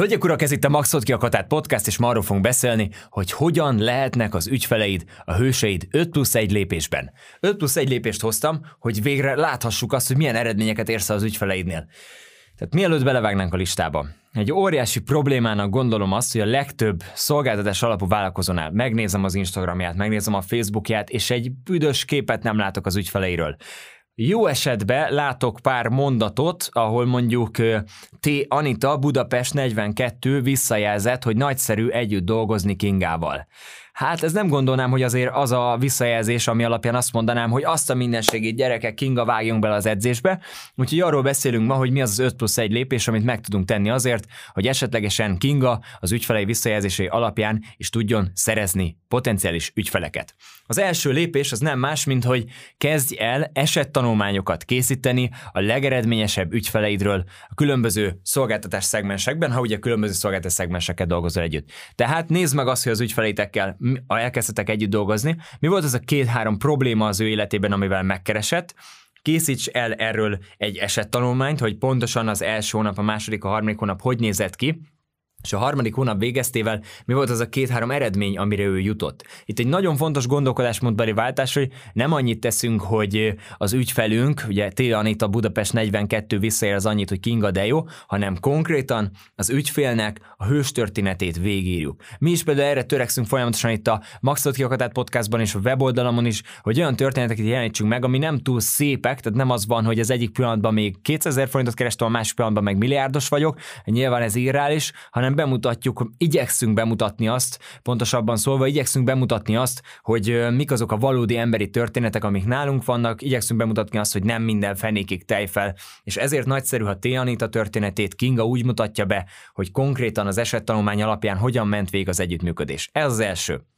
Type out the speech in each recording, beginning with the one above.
Hölgyek, urak, ez itt a Maxot ki a Katát podcast, és ma arról fogunk beszélni, hogy hogyan lehetnek az ügyfeleid, a hőseid 5 plusz 1 lépésben. 5 plusz 1 lépést hoztam, hogy végre láthassuk azt, hogy milyen eredményeket érsz az ügyfeleidnél. Tehát mielőtt belevágnánk a listába, egy óriási problémának gondolom azt, hogy a legtöbb szolgáltatás alapú vállalkozónál megnézem az Instagramját, megnézem a Facebookját, és egy büdös képet nem látok az ügyfeleiről. Jó esetben látok pár mondatot, ahol mondjuk T. Anita Budapest 42 visszajelzett, hogy nagyszerű együtt dolgozni Kingával. Hát ez nem gondolnám, hogy azért az a visszajelzés, ami alapján azt mondanám, hogy azt a mindenségét gyerekek, Kinga, vágjunk bele az edzésbe. Úgyhogy arról beszélünk ma, hogy mi az az 5 plusz 1 lépés, amit meg tudunk tenni azért, hogy esetlegesen Kinga az ügyfelei visszajelzései alapján is tudjon szerezni potenciális ügyfeleket. Az első lépés az nem más, mint hogy kezdj el esettanulmányokat készíteni a legeredményesebb ügyfeleidről a különböző szolgáltatás szegmensekben, ha ugye különböző szolgáltatás szegmenseket dolgozol együtt. Tehát nézd meg azt, hogy az ügyfeleitekkel elkezdtetek együtt dolgozni, mi volt az a két-három probléma az ő életében, amivel megkeresett, készíts el erről egy esettanulmányt, hogy pontosan az első hónap, a második, a harmadik hónap hogy nézett ki, és a harmadik hónap végeztével mi volt az a két-három eredmény, amire ő jutott. Itt egy nagyon fontos gondolkodásmódbeli váltás, hogy nem annyit teszünk, hogy az ügyfelünk, ugye T. Anita Budapest 42 visszaér az annyit, hogy Kinga de jó, hanem konkrétan az ügyfélnek a hős történetét végírjuk. Mi is például erre törekszünk folyamatosan itt a Maxot Kiakatát podcastban és a weboldalamon is, hogy olyan történeteket jelenítsünk meg, ami nem túl szépek, tehát nem az van, hogy az egyik pillanatban még 200 forintot kerestem, a másik pillanatban meg milliárdos vagyok, nyilván ez irreális, hanem hanem bemutatjuk, igyekszünk bemutatni azt, pontosabban szólva, igyekszünk bemutatni azt, hogy mik azok a valódi emberi történetek, amik nálunk vannak, igyekszünk bemutatni azt, hogy nem minden fenékig tejfel, és ezért nagyszerű, ha T. Anita történetét Kinga úgy mutatja be, hogy konkrétan az esettanulmány alapján hogyan ment végig az együttműködés. Ez az első.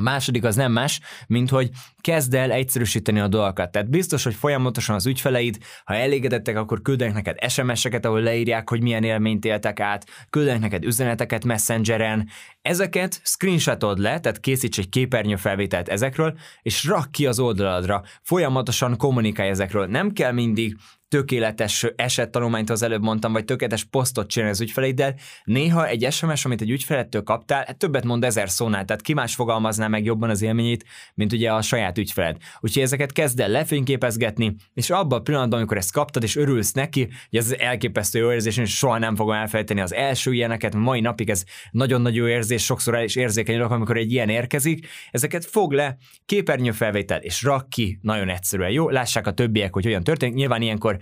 A második az nem más, mint hogy kezd el egyszerűsíteni a dolgokat. Tehát biztos, hogy folyamatosan az ügyfeleid, ha elégedettek, akkor küldenek neked SMS-eket, ahol leírják, hogy milyen élményt éltek át, küldenek neked üzeneteket Messengeren. Ezeket screenshotod le, tehát készíts egy képernyőfelvételt ezekről, és rak ki az oldaladra. Folyamatosan kommunikálj ezekről. Nem kell mindig tökéletes esettanulmányt az előbb mondtam, vagy tökéletes posztot csinálni az ügyfeleiddel, néha egy SMS, amit egy ügyfelettől kaptál, hát többet mond ezer szónál, tehát ki más fogalmazná meg jobban az élményét, mint ugye a saját ügyfeled. Úgyhogy ezeket kezd el lefényképezgetni, és abban a pillanatban, amikor ezt kaptad, és örülsz neki, hogy ez elképesztő jó érzés, és soha nem fogom elfelejteni az első ilyeneket, mai napig ez nagyon nagy jó érzés, sokszor el is érzékenyülök, amikor egy ilyen érkezik, ezeket fog le, képernyőfelvétel, és rak ki, nagyon egyszerűen, jó? Lássák a többiek, hogy hogyan történik. Nyilván ilyenkor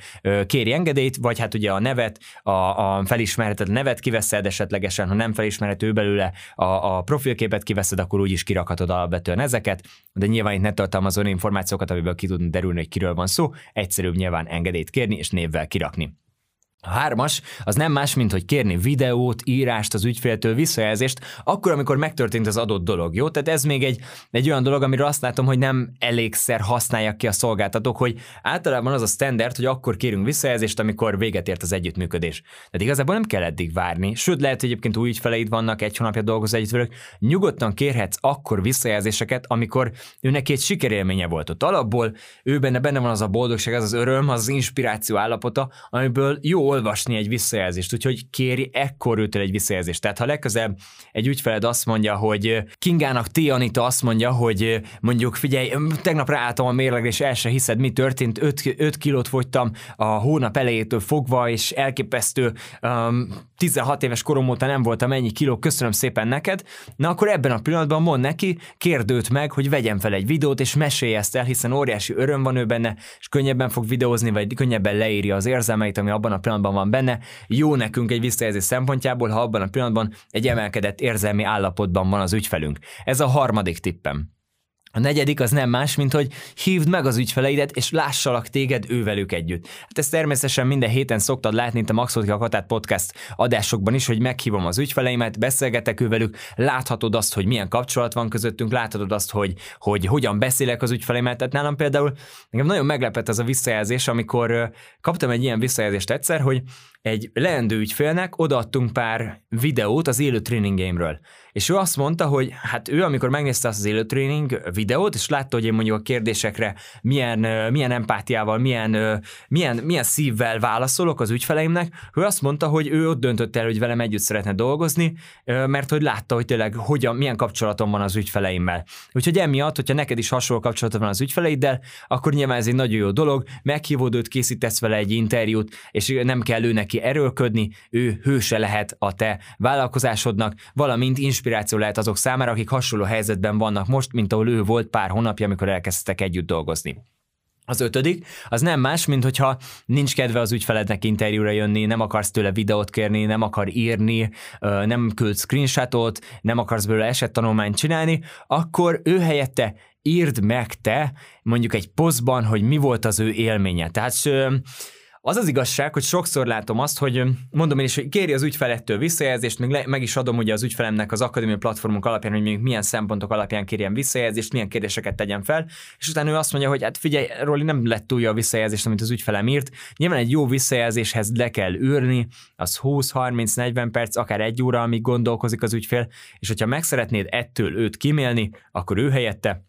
kéri engedélyt, vagy hát ugye a nevet, a, a felismerheted nevet kiveszed esetlegesen, ha nem felismerhető belőle a, a profilképet kiveszed, akkor úgyis kirakhatod alapvetően ezeket, de nyilván itt ne tartalmaz olyan információkat, amiből ki tudunk derülni, hogy kiről van szó, egyszerűbb nyilván engedélyt kérni és névvel kirakni. A hármas az nem más, mint hogy kérni videót, írást az ügyféltől, visszajelzést, akkor, amikor megtörtént az adott dolog, jó? Tehát ez még egy, egy olyan dolog, amiről azt látom, hogy nem elégszer használják ki a szolgáltatók, hogy általában az a standard, hogy akkor kérünk visszajelzést, amikor véget ért az együttműködés. Tehát igazából nem kell eddig várni, sőt lehet, hogy egyébként új ügyfeleid vannak, egy hónapja dolgozó együtt velük, nyugodtan kérhetsz akkor visszajelzéseket, amikor őnek egy sikerélménye volt ott alapból, ő benne, benne van az a boldogság, az az öröm, az az inspiráció állapota, amiből jó olvasni egy visszajelzést, úgyhogy kéri ekkor őtől egy visszajelzést. Tehát ha legközelebb egy ügyfeled azt mondja, hogy Kingának T. Anita azt mondja, hogy mondjuk figyelj, tegnap ráálltam a mérlegre, és el se hiszed, mi történt, 5, 5 kilót fogytam a hónap elejétől fogva, és elképesztő um, 16 éves korom óta nem voltam ennyi kiló, köszönöm szépen neked, na akkor ebben a pillanatban mond neki, kérdőt meg, hogy vegyen fel egy videót, és mesélj ezt el, hiszen óriási öröm van ő benne, és könnyebben fog videózni, vagy könnyebben leírja az érzelmeit, ami abban a pillanatban pillanatban van benne, jó nekünk egy visszajelzés szempontjából, ha abban a pillanatban egy emelkedett érzelmi állapotban van az ügyfelünk. Ez a harmadik tippem. A negyedik az nem más, mint hogy hívd meg az ügyfeleidet, és lássalak téged ővelük együtt. Hát ezt természetesen minden héten szoktad látni itt a Maxotika Katát podcast adásokban is, hogy meghívom az ügyfeleimet, beszélgetek ővelük, láthatod azt, hogy milyen kapcsolat van közöttünk, láthatod azt, hogy, hogy hogyan beszélek az ügyfeleimet. Tehát nálam például nekem nagyon meglepett ez a visszajelzés, amikor kaptam egy ilyen visszajelzést egyszer, hogy egy leendő ügyfélnek odaadtunk pár videót az élő tréningémről. És ő azt mondta, hogy hát ő, amikor megnézte azt az élő tréning videót, és látta, hogy én mondjuk a kérdésekre milyen, milyen empátiával, milyen, milyen, milyen szívvel válaszolok az ügyfeleimnek, ő azt mondta, hogy ő ott döntött el, hogy velem együtt szeretne dolgozni, mert hogy látta, hogy tényleg hogyan, milyen kapcsolatom van az ügyfeleimmel. Úgyhogy emiatt, hogyha neked is hasonló kapcsolatod van az ügyfeleiddel, akkor nyilván ez egy nagyon jó dolog, meghívod őt, készítesz vele egy interjút, és nem kell ő neki erőlködni, ő hőse lehet a te vállalkozásodnak, valamint inspiráció lehet azok számára, akik hasonló helyzetben vannak most, mint ahol ő volt pár hónapja, amikor elkezdtek együtt dolgozni. Az ötödik, az nem más, mint hogyha nincs kedve az ügyfelednek interjúra jönni, nem akarsz tőle videót kérni, nem akar írni, nem küld screenshotot, nem akarsz belőle esettanulmányt csinálni, akkor ő helyette írd meg te mondjuk egy posztban, hogy mi volt az ő élménye. Tehát az az igazság, hogy sokszor látom azt, hogy mondom én is, hogy kéri az ügyfelettől visszajelzést, meg, le, meg is adom ugye az ügyfelemnek az akadémia platformok alapján, hogy még milyen szempontok alapján kérjen visszajelzést, milyen kérdéseket tegyen fel, és utána ő azt mondja, hogy hát figyelj, Roli, nem lett túl a visszajelzést, amit az ügyfelem írt. Nyilván egy jó visszajelzéshez le kell űrni, az 20-30-40 perc, akár egy óra, amíg gondolkozik az ügyfél, és hogyha meg szeretnéd ettől őt kimélni, akkor ő helyette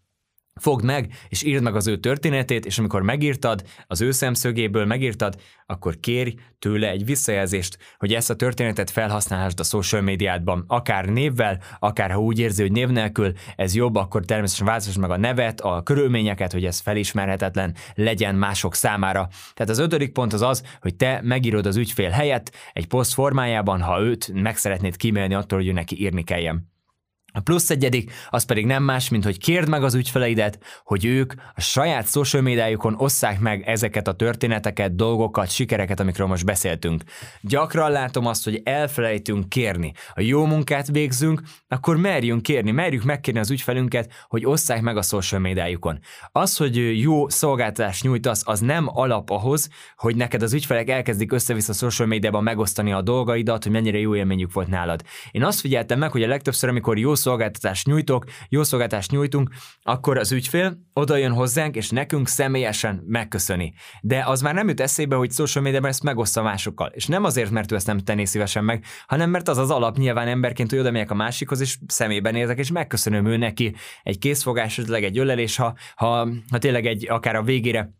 fogd meg, és írd meg az ő történetét, és amikor megírtad, az ő szemszögéből megírtad, akkor kérj tőle egy visszajelzést, hogy ezt a történetet felhasználhassd a social médiádban, akár névvel, akár ha úgy érzi, hogy név nélkül ez jobb, akkor természetesen változtass meg a nevet, a körülményeket, hogy ez felismerhetetlen legyen mások számára. Tehát az ötödik pont az az, hogy te megírod az ügyfél helyett egy poszt formájában, ha őt meg szeretnéd kímélni attól, hogy ő neki írni kelljen. A plusz egyedik, az pedig nem más, mint hogy kérd meg az ügyfeleidet, hogy ők a saját social médiájukon osszák meg ezeket a történeteket, dolgokat, sikereket, amikről most beszéltünk. Gyakran látom azt, hogy elfelejtünk kérni. A jó munkát végzünk, akkor merjünk kérni, merjük megkérni az ügyfelünket, hogy osszák meg a social médiájukon. Az, hogy jó szolgáltatást nyújtasz, az nem alap ahhoz, hogy neked az ügyfelek elkezdik össze-vissza social médiában megosztani a dolgaidat, hogy mennyire jó élményük volt nálad. Én azt figyeltem meg, hogy a legtöbbször, amikor jó szolgáltatást nyújtok, jó szolgáltatást nyújtunk, akkor az ügyfél oda jön hozzánk, és nekünk személyesen megköszöni. De az már nem jut eszébe, hogy social media ezt megoszta másokkal. És nem azért, mert ő ezt nem tenné szívesen meg, hanem mert az az alap nyilván emberként, hogy oda megyek a másikhoz, és szemében nézek, és megköszönöm ő neki egy készfogás, egy ölelés, ha, ha, ha tényleg egy akár a végére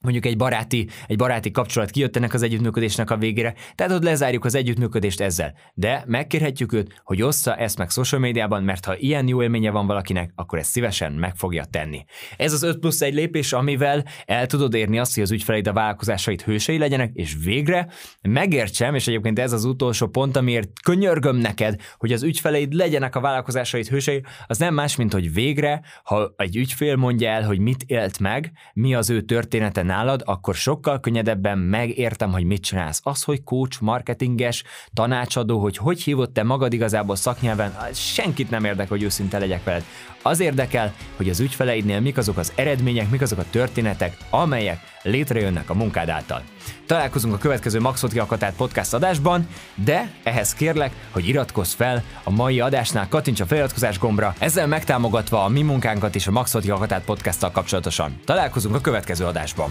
mondjuk egy baráti, egy baráti kapcsolat kijött ennek az együttműködésnek a végére, tehát ott lezárjuk az együttműködést ezzel. De megkérhetjük őt, hogy ossza ezt meg social médiában, mert ha ilyen jó élménye van valakinek, akkor ezt szívesen meg fogja tenni. Ez az 5 plusz egy lépés, amivel el tudod érni azt, hogy az ügyfeleid a vállalkozásait hősei legyenek, és végre megértsem, és egyébként ez az utolsó pont, amiért könyörgöm neked, hogy az ügyfeleid legyenek a vállalkozásait hősei, az nem más, mint hogy végre, ha egy ügyfél mondja el, hogy mit élt meg, mi az ő története nálad, akkor sokkal könnyedebben megértem, hogy mit csinálsz. Az, hogy coach, marketinges, tanácsadó, hogy hogy hívott te magad igazából szaknyelven, senkit nem érdekel, hogy őszinte legyek veled. Az érdekel, hogy az ügyfeleidnél mik azok az eredmények, mik azok a történetek, amelyek létrejönnek a munkád által. Találkozunk a következő Maxot Akatát podcast adásban, de ehhez kérlek, hogy iratkozz fel a mai adásnál, kattints a feliratkozás gombra, ezzel megtámogatva a mi munkánkat is a Maxot Akatát podcasttal kapcsolatosan. Találkozunk a következő adásban.